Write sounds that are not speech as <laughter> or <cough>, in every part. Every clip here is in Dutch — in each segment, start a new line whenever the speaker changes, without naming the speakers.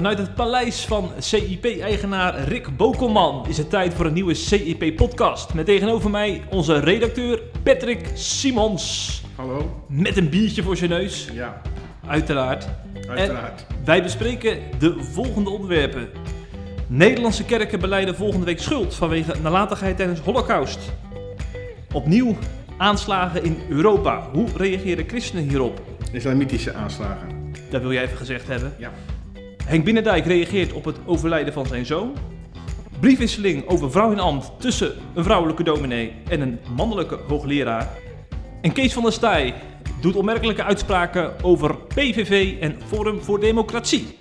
Vanuit het paleis van CIP-eigenaar Rick Bokelman is het tijd voor een nieuwe CIP-podcast. Met tegenover mij onze redacteur Patrick Simons.
Hallo?
Met een biertje voor zijn neus,
Ja,
uiteraard.
uiteraard.
Wij bespreken de volgende onderwerpen. Nederlandse kerken beleiden volgende week schuld vanwege nalatigheid tijdens Holocaust. Opnieuw aanslagen in Europa. Hoe reageren christenen hierop?
Islamitische aanslagen.
Dat wil jij even gezegd hebben.
Ja.
Henk Binnendijk reageert op het overlijden van zijn zoon. Briefwisseling over vrouw in ambt tussen een vrouwelijke dominee en een mannelijke hoogleraar. En Kees van der Staaij doet opmerkelijke uitspraken over PVV en Forum voor Democratie.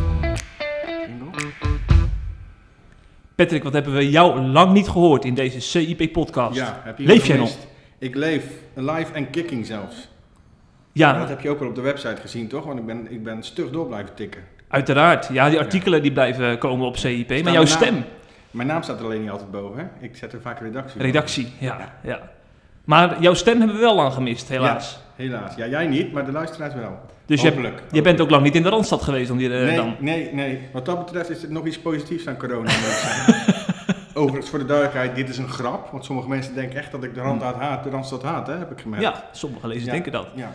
Patrick, wat hebben we jou lang niet gehoord in deze CIP-podcast?
Ja, heb je
Leef jij nog?
Ik leef, live en kicking zelfs.
Ja,
Dat heb je ook wel op de website gezien, toch? Want ik ben, ik ben stug door blijven tikken.
Uiteraard. Ja, die artikelen die blijven komen op CIP. Maar jouw
naam-
stem,
Mijn naam staat er alleen niet altijd boven, hè? Ik zet er vaak redactie
redactie, ja, ja. Maar jouw stem hebben we wel lang gemist, helaas.
Helaas. Ja, jij niet, maar de luisteraars wel.
Dus je,
Hopelijk.
je bent ook lang niet in de Randstad geweest om die eh,
Nee,
dan...
nee, nee. Wat dat betreft is er nog iets positiefs aan corona. <laughs> Overigens, voor de duidelijkheid, dit is een grap. Want sommige mensen denken echt dat ik de Randstad haat, de Randstad haat, hè? Heb ik gemerkt.
Ja, sommige lezers
Ja,
denken dat.
Ja.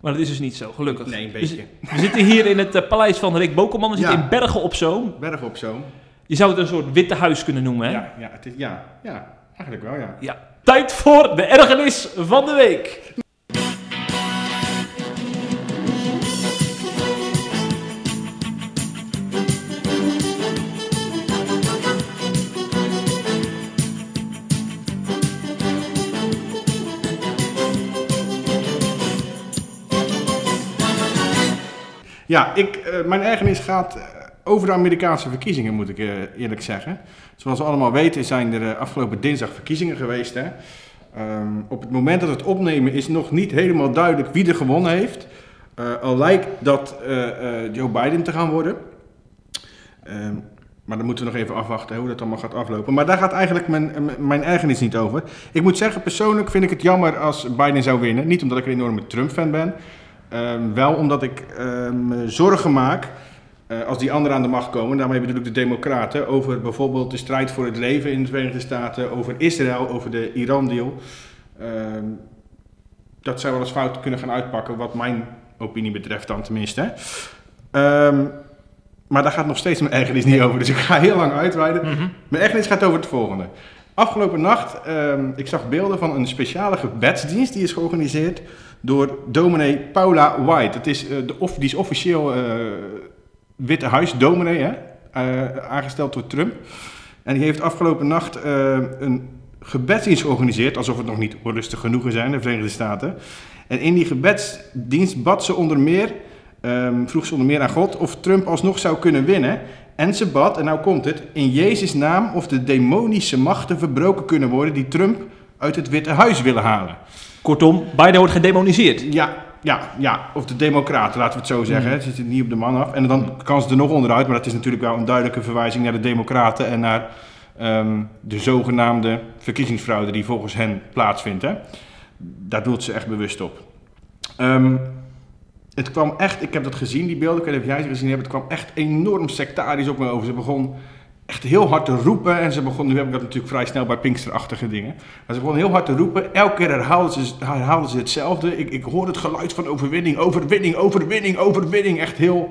Maar dat is dus niet zo, gelukkig.
Nee, een beetje.
We, zitten hier in het eh, paleis van Rick Bokelman. We zitten
Ja.
in Bergen op Zoom.
Berg op zoom.
Je zou het een soort witte huis kunnen noemen, hè?
Ja, ja, het is, ja, ja, eigenlijk wel, ja.
Ja. Tijd voor de ergernis van de week.
Ja, ik, eh, mijn ergernis gaat eh, over de Amerikaanse verkiezingen, moet ik eh, eerlijk zeggen. Zoals we allemaal weten zijn er afgelopen dinsdag verkiezingen geweest. Hè? Ehm, op het moment dat we het opnemen is nog niet helemaal duidelijk wie er gewonnen heeft. Al lijkt dat Joe Biden te gaan worden. Ehm, maar dan moeten we nog even afwachten hoe dat allemaal gaat aflopen. Maar daar gaat eigenlijk mijn, mijn ergernis niet over. Ik moet zeggen, persoonlijk vind ik het jammer als Biden zou winnen. Niet omdat ik een enorme Trump-fan ben. Ehm, wel omdat ik ehm, me zorgen maak eh, als die anderen aan de macht komen. Daarmee bedoel ik de Democraten. Over bijvoorbeeld de strijd voor het leven in de Verenigde Staten. Over Israël, over de Iran-deal. Ehm, dat zou wel eens fout kunnen gaan uitpakken, wat mijn opinie betreft dan tenminste. Ehm, maar daar gaat nog steeds mijn ergernis niet over. Dus ik ga heel lang uitweiden. Mijn ergernis gaat over het volgende. Afgelopen nacht, ehm, ik zag beelden van een speciale gebedsdienst die is georganiseerd door dominee Paula White. Het is, eh, de, of, die is officieel eh, Witte Huis dominee, hè? eh, aangesteld door Trump. En die heeft afgelopen nacht een gebedsdienst georganiseerd, alsof het nog niet rustig genoeg is in de Verenigde Staten. En in die gebedsdienst bad ze onder meer, ehm, vroeg ze onder meer aan God of Trump alsnog zou kunnen winnen. En ze bad, en nou komt het, in Jezus' naam of de demonische machten verbroken kunnen worden die Trump uit het Witte Huis willen halen.
Kortom, Biden wordt gedemoniseerd.
Ja, ja, ja. Of de democraten, laten we het zo zeggen. Het zit niet op de man af. En dan kan ze er nog onderuit, maar dat is natuurlijk wel een duidelijke verwijzing naar de democraten en naar ehm, de zogenaamde verkiezingsfraude die volgens hen plaatsvindt. Hè. Daar doelt ze echt bewust op. Ehm, het kwam echt, ik heb dat gezien, die beelden, ik weet niet of jij ze gezien hebt, het kwam echt enorm sectarisch op me over. Ze begon echt heel hard te roepen en ze begon, nu heb ik dat natuurlijk vrij snel bij Pinksterachtige dingen, maar ze begon heel hard te roepen. Elke keer herhaalden ze, herhaalden ze hetzelfde. Ik, ik hoorde het geluid van overwinning, overwinning, overwinning, overwinning. Echt heel...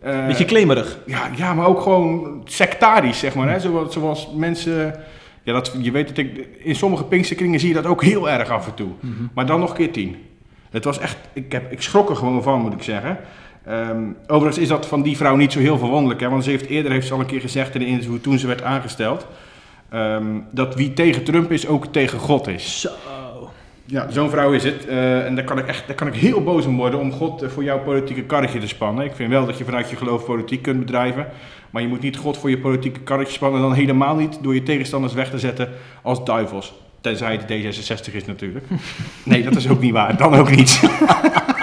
eh,
Beetje klemerig.
ja, ja, maar ook gewoon sectarisch, zeg maar. Hè? Zoals, zoals mensen... Ja, dat, je weet dat ik... In sommige Pinksterkringen zie je dat ook heel erg af en toe. Maar dan nog keer tien. Het was echt... Ik, heb, ik schrok er gewoon van, moet ik zeggen. Ehm, overigens is dat van die vrouw niet zo heel verwonderlijk. Hè? Want ze heeft eerder heeft ze al een keer gezegd in een interview toen ze werd aangesteld... ehm, dat wie tegen Trump is, ook tegen God is.
Zo.
Ja, zo'n vrouw is het. Eh, en daar kan ik echt daar kan ik heel boos om worden om God eh, voor jouw politieke karretje te spannen. Ik vind wel dat je vanuit je geloof politiek kunt bedrijven. Maar je moet niet God voor je politieke karretje spannen. En dan helemaal niet door je tegenstanders weg te zetten als duivels. Tenzij het D66 is natuurlijk. <laughs> Nee, dat is ook niet waar. Dan ook niet. <laughs>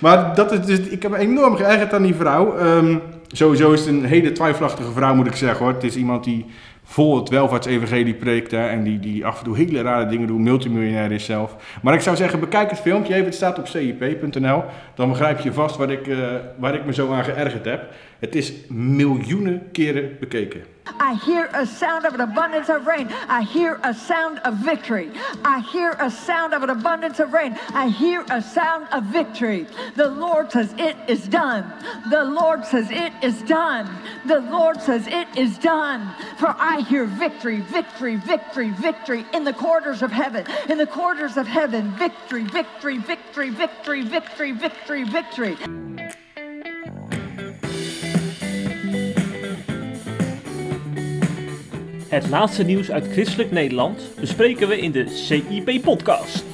maar dat is dus, ik heb me enorm geërgerd aan die vrouw. Ehm, sowieso is het een hele twijfelachtige vrouw, moet ik zeggen hoor. Het is iemand die vol het welvaartsevangelie preekt hè, en die, die af en toe hele rare dingen doen, multimiljonair is zelf. Maar ik zou zeggen, bekijk het filmpje even, het staat op cip.nl. Dan begrijp je vast waar ik, uh, waar ik me zo aan geërgerd heb. Het is miljoenen keren bekeken.
I hear a sound of an abundance of rain. I hear a sound of victory. I hear a sound of an abundance of rain. I hear a sound of victory. The Lord says it is done. The Lord says it is done. The Lord says it is done. For I hear victory, victory, victory, victory in the quarters of heaven. In the quarters of heaven, victory, victory, victory, victory, victory, victory, victory.
Het laatste nieuws uit christelijk Nederland bespreken we in de CIP-podcast.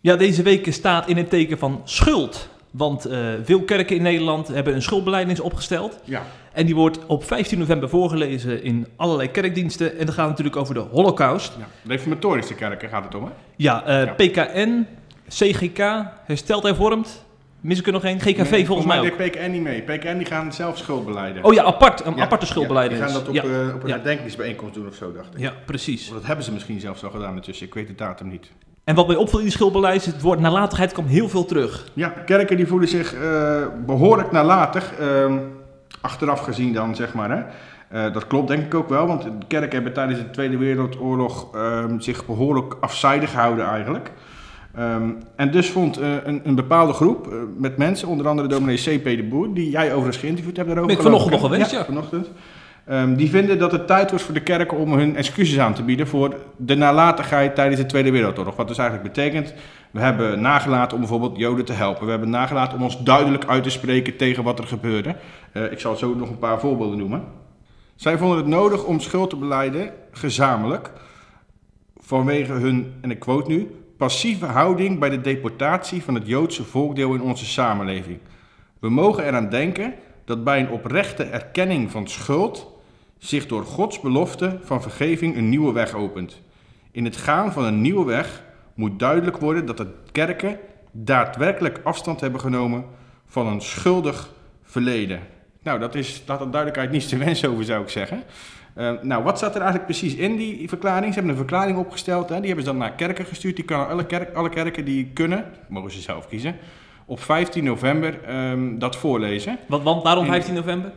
Ja, deze week staat in het teken van schuld. Want uh, veel kerken in Nederland hebben een schuldbeleidnis opgesteld.
Ja.
En die wordt op 15 november voorgelezen in allerlei kerkdiensten. En dat gaat natuurlijk over de Holocaust.
ja. Reformatorische kerken gaat het om, hè?
Ja, uh,
Ja.
PKN, CGK, hersteld hervormd. Mis ik er nog één? GKV
Nee,
volgens mij ook.
deed PKN niet mee. PKN die gaan zelf schuld beleiden.
Oh ja, apart. Een
Ja,
aparte
ja,
schuldbeleidnis.
die gaan dat op,
ja.
eh, op een herdenkingsbijeenkomst doen of zo, dacht ik.
ja, precies.
Dat hebben ze misschien zelfs al gedaan intussen. Ik weet de datum niet.
En wat mij opvalt in die schuldbeleid, het woord nalatigheid kwam heel veel terug.
Ja, kerken die voelen zich eh, behoorlijk nalatig. ehm, achteraf gezien dan, zeg maar. Hè. Eh, dat klopt denk ik ook wel, want de kerken hebben tijdens de Tweede Wereldoorlog ehm, zich behoorlijk afzijdig gehouden eigenlijk. Ehm, en dus vond eh, een, een bepaalde groep eh, met mensen, onder andere dominee C.P. de Boer, die jij overigens geïnterviewd hebt daarover.
Ben ik vanochtend nog geweest, ja.
vanochtend. Ehm, die vinden dat het tijd was voor de kerken om hun excuses aan te bieden voor de nalatigheid tijdens de Tweede Wereldoorlog. Wat dus eigenlijk betekent, we hebben nagelaten om bijvoorbeeld Joden te helpen. We hebben nagelaten om ons duidelijk uit te spreken tegen wat er gebeurde. Eh, ik zal zo nog een paar voorbeelden noemen. Zij vonden het nodig om schuld te beleiden, gezamenlijk, vanwege hun, en ik quote nu, passieve houding bij de deportatie van het Joodse volkdeel in onze samenleving. We mogen eraan denken dat bij een oprechte erkenning van schuld zich door Gods belofte van vergeving een nieuwe weg opent. In het gaan van een nieuwe weg moet duidelijk worden dat de kerken daadwerkelijk afstand hebben genomen van een schuldig verleden. Nou, dat is, dat duidelijkheid niets te wensen over, zou ik zeggen. Eh, nou, wat staat er eigenlijk precies in die verklaring? Ze hebben een verklaring opgesteld, hè? die hebben ze dan naar kerken gestuurd. Die kan alle, kerk, alle kerken die kunnen, mogen ze zelf kiezen, op 15 november ehm, dat voorlezen.
Want, want waarom
En-
15 november?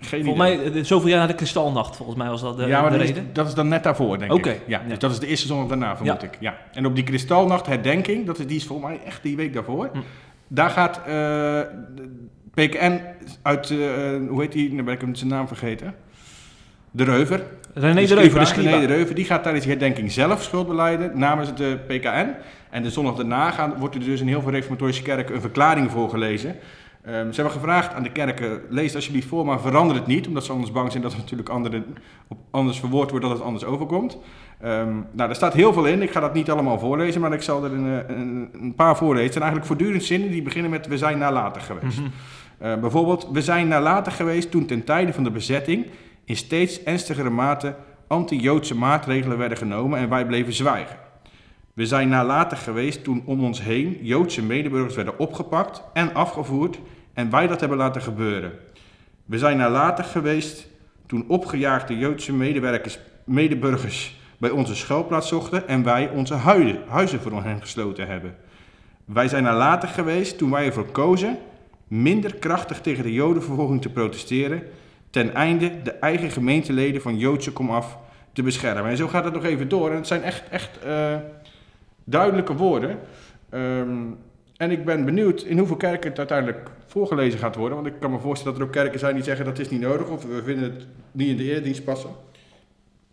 Geen
Volgens
idee.
mij, eh, zoveel jaar na de kristalnacht, volgens mij was dat de,
ja, maar
de
dat is,
reden.
dat is dan net daarvoor, denk ik. Ja,
ja.
Dus dat is de eerste zondag daarna, vermoed
Ja.
ik. Ja. En op die kristalnacht herdenking, dat is, die is volgens mij echt die week daarvoor.
Hm.
Daar gaat eh, de PKN uit, eh, hoe heet die, nou ben ik hem zijn naam vergeten. De Reuver.
René de
scriba,
Reuver, de.
René de Reuver, die gaat tijdens die herdenking zelf schuld beleiden namens de PKN. En de zondag daarna gaan, wordt er dus in heel veel reformatorische kerken een verklaring voorgelezen. Ehm, ze hebben gevraagd aan de kerken, lees alsjeblieft voor, maar verander het niet. Omdat ze anders bang zijn dat het natuurlijk anderen, op, anders verwoord wordt, dat het anders overkomt. Ehm, nou, daar staat heel veel in. Ik ga dat niet allemaal voorlezen, maar ik zal er een, eh, een, een paar voorlezen. Het zijn eigenlijk voortdurend zinnen die beginnen met we zijn nalatig geweest.
Mhm.
Eh, bijvoorbeeld, we zijn nalatig geweest toen ten tijde van de bezetting in steeds ernstigere mate anti-Joodse maatregelen werden genomen en wij bleven zwijgen. We zijn nalatig geweest toen om ons heen Joodse medeburgers werden opgepakt en afgevoerd en wij dat hebben laten gebeuren. We zijn nalatig geweest toen opgejaagde Joodse medewerkers, medeburgers bij onze schuilplaats zochten en wij onze huizen, huizen voor hen gesloten hebben. Wij zijn nalatig geweest toen wij ervoor kozen minder krachtig tegen de Jodenvervolging te protesteren, ten einde de eigen gemeenteleden van Joodse komaf te beschermen. En zo gaat het nog even door. En het zijn echt, echt eh, duidelijke woorden. Ehm, en ik ben benieuwd in hoeveel kerken het uiteindelijk voorgelezen gaat worden. Want ik kan me voorstellen dat er ook kerken zijn die zeggen dat is niet nodig of we vinden het niet in de eerdienst passen.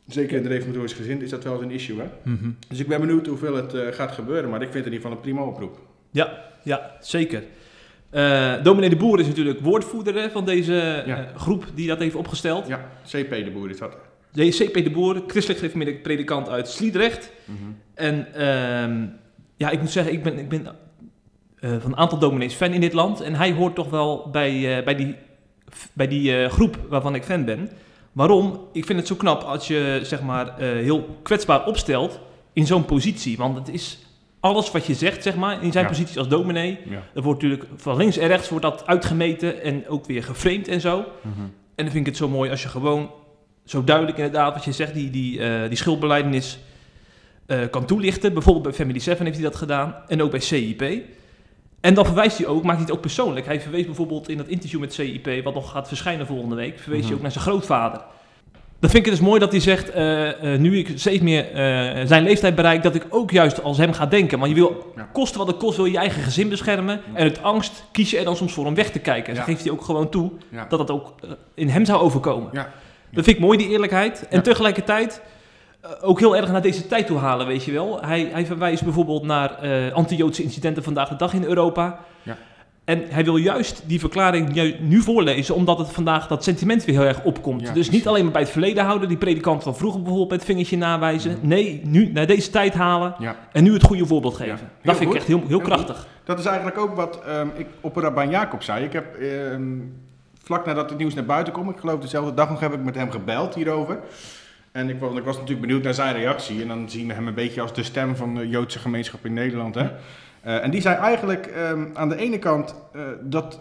Zeker in de reformatorisch gezin is dat wel eens een issue. Hè?
Mhm.
Dus ik ben benieuwd hoeveel het eh, gaat gebeuren. Maar ik vind het in ieder geval een prima oproep.
Ja, ja, zeker. Eh dominee de Boer is natuurlijk woordvoerder hè, van deze
Ja.
eh, groep die dat heeft opgesteld.
Ja, CP de Boer is dat.
De CP de Boer, christelijk gereformeerde predikant uit Sliedrecht.
Mhm.
En ehm, ja, ik moet zeggen, ik ben, ik ben eh, van een aantal dominees fan in dit land. En hij hoort toch wel bij, eh, bij die, bij die eh, groep waarvan ik fan ben. Waarom? Ik vind het zo knap als je zeg maar eh, heel kwetsbaar opstelt in zo'n positie. Want het is alles wat je zegt, zeg maar, in zijn
Ja.
positie als dominee,
Ja.
dat wordt natuurlijk van links en rechts wordt dat uitgemeten en ook weer geframed en zo.
Mhm.
En dan vind ik het zo mooi als je gewoon zo duidelijk inderdaad, wat je zegt, die, die, eh, die schuldbeleidenis eh, kan toelichten. Bijvoorbeeld bij Family 7 heeft hij dat gedaan en ook bij CIP. En dan verwijst hij ook, maakt hij het ook persoonlijk. Hij verwees bijvoorbeeld in dat interview met CIP, wat nog gaat verschijnen volgende week, verwees
Mhm.
hij ook naar zijn grootvader. Dan vind ik het dus mooi dat hij zegt, eh, eh, nu ik steeds meer eh, zijn leeftijd bereik, dat ik ook juist als hem ga denken. Want je wil,
Ja.
kosten wat het kost, wil je je eigen gezin beschermen. En uit angst kies je er dan soms voor om weg te kijken. En
Ja.
dan geeft hij ook gewoon toe dat dat ook in hem zou overkomen.
Ja.
Dat vind ik mooi, die eerlijkheid. En tegelijkertijd ook heel erg naar deze tijd toe halen, weet je wel. Hij, hij verwijst bijvoorbeeld naar anti-Joodse incidenten vandaag de dag in Europa.
Ja.
En hij wil juist die verklaring nu voorlezen, omdat het vandaag dat sentiment weer heel erg opkomt.
Ja,
dus
precies.
niet alleen maar bij het verleden houden, die predikant van vroeger bijvoorbeeld met het vingertje nawijzen.
Mhm.
Nee, nu naar deze tijd halen
Ja.
en nu het goede voorbeeld geven.
Ja.
Dat vind ik echt heel, heel,
Heel
krachtig.
Dat is eigenlijk ook wat ehm, ik op Rabijn Jacob zei. Ik heb ehm, vlak nadat het nieuws naar buiten kwam, ik geloof dezelfde dag nog, heb ik met hem gebeld hierover. En ik was, ik was natuurlijk benieuwd naar zijn reactie. En dan zien we hem een beetje als de stem van de Joodse gemeenschap in Nederland. Hè? Eh, en die zei eigenlijk ehm, aan de ene kant eh, dat,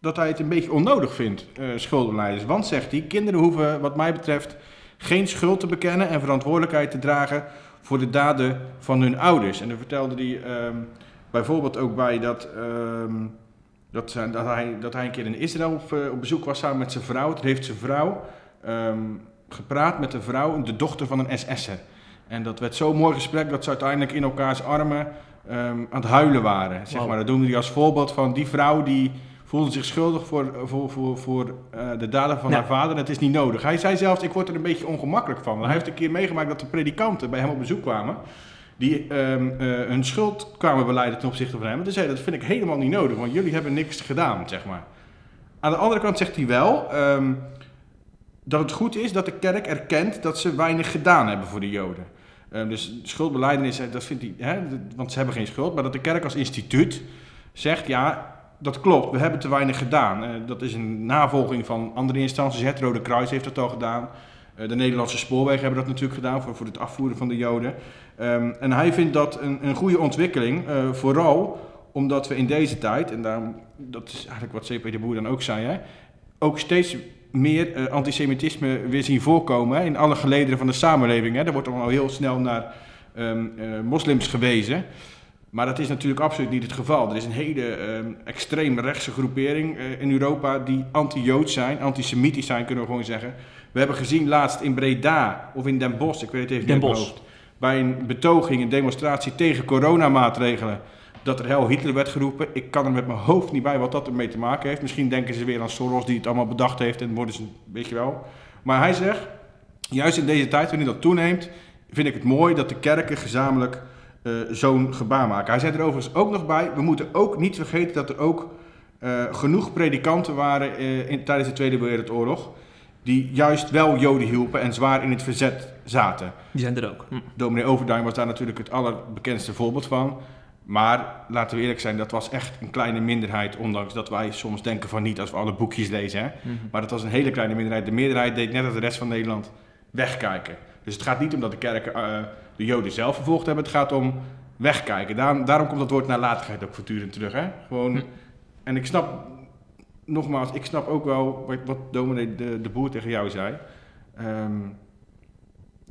dat hij het een beetje onnodig vindt, eh schuldenleiders. Want, zegt hij, kinderen hoeven wat mij betreft geen schuld te bekennen en verantwoordelijkheid te dragen voor de daden van hun ouders. En dan vertelde hij ehm, bijvoorbeeld ook bij dat, ehm, dat, dat, hij, dat hij een keer in Israël op, bezoek was samen met zijn vrouw. Toen heeft zijn vrouw gepraat met de vrouw, de dochter van een SS'er. En dat werd zo'n mooi gesprek dat ze uiteindelijk in elkaars armen ehm, aan het huilen waren. Zeg maar. Dat noemde hij als voorbeeld van die vrouw die voelde zich schuldig voor, voor, voor, voor eh, de daden van
Ja.
haar vader. Dat is niet nodig. Hij zei zelfs, ik word er een beetje ongemakkelijk van. Hij heeft een keer meegemaakt dat de predikanten bij hem op bezoek kwamen. Die ehm, eh, hun schuld kwamen beleiden ten opzichte van hem. En toen zei dat vind ik helemaal niet nodig, want jullie hebben niks gedaan, zeg maar. Aan de andere kant zegt hij wel ehm, dat het goed is dat de kerk erkent dat ze weinig gedaan hebben voor de Joden. Ehm, dus schuldbeleidenis, eh, dat vindt hij, hè, want ze hebben geen schuld. Maar dat de kerk als instituut zegt, ja, dat klopt, we hebben te weinig gedaan. Eh, dat is een navolging van andere instanties. Het Rode Kruis heeft dat al gedaan. Eh, de Nederlandse spoorwegen hebben dat natuurlijk gedaan voor, voor het afvoeren van de Joden. Ehm, en hij vindt dat een, een goede ontwikkeling, vooral omdat we in deze tijd, en daarom, dat is eigenlijk wat C.P. de Boer dan ook zei, hè, ook steeds meer eh, antisemitisme weer zien voorkomen hè, in alle gelederen van de samenleving. Hè. Er wordt dan al heel snel naar ehm, eh, moslims gewezen. Maar dat is natuurlijk absoluut niet het geval. Er is een hele ehm, extreem rechtse groepering eh, in Europa die anti-Joods zijn, antisemitisch zijn, kunnen we gewoon zeggen. We hebben gezien laatst in Breda of in Den Bosch, ik weet het even
Den
niet
Bosch.
hoofd, bij een betoging, een demonstratie tegen coronamaatregelen, dat er hel Hitler werd geroepen. Ik kan er met mijn hoofd niet bij wat dat ermee te maken heeft. Misschien denken ze weer aan Soros die het allemaal bedacht heeft en worden ze, weet je wel. Maar hij zegt, juist in deze tijd, wanneer dat toeneemt, vind ik het mooi dat de kerken gezamenlijk eh, zo'n gebaar maken. Hij zei er overigens ook nog bij, we moeten ook niet vergeten dat er ook eh, genoeg predikanten waren eh, in, tijdens de Tweede Wereldoorlog, die juist wel Joden hielpen en zwaar in het verzet zaten.
Die zijn er ook. Hm.
Dominee Overduin was daar natuurlijk het allerbekendste voorbeeld van. Maar laten we eerlijk zijn, dat was echt een kleine minderheid. Ondanks dat wij soms denken van niet als we alle boekjes lezen. Hè?
Mhm.
Maar dat was een hele kleine minderheid. De meerderheid deed net als de rest van Nederland wegkijken. Dus het gaat niet om dat de kerken eh, de Joden zelf vervolgd hebben. Het gaat om wegkijken. Daarom, daarom komt dat woord nalatigheid ook voortdurend terug. Hè? Gewoon,
Hm.
En ik snap, nogmaals, ik snap ook wel wat, wat dominee de, de Boer tegen jou zei. Ehm,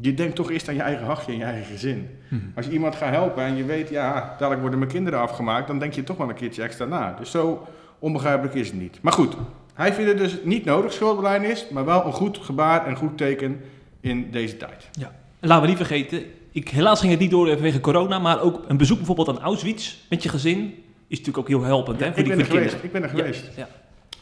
je denkt toch eerst aan je eigen hachje en je eigen gezin.
Mhm.
Als je iemand gaat helpen en je weet, ja, dadelijk worden mijn kinderen afgemaakt, dan denk je toch wel een keertje extra na. Dus zo onbegrijpelijk is het niet. Maar goed, hij vindt het dus niet nodig, schuldbeleid maar wel een goed gebaar en goed teken in deze tijd.
En laten we niet vergeten, ik, helaas ging het niet door vanwege corona, maar ook een bezoek bijvoorbeeld aan Auschwitz met je gezin is natuurlijk ook heel helpend hè, voor
ik
die,
ben er geweest,
kinderen.
ik ben er
Ja,
geweest.
ja.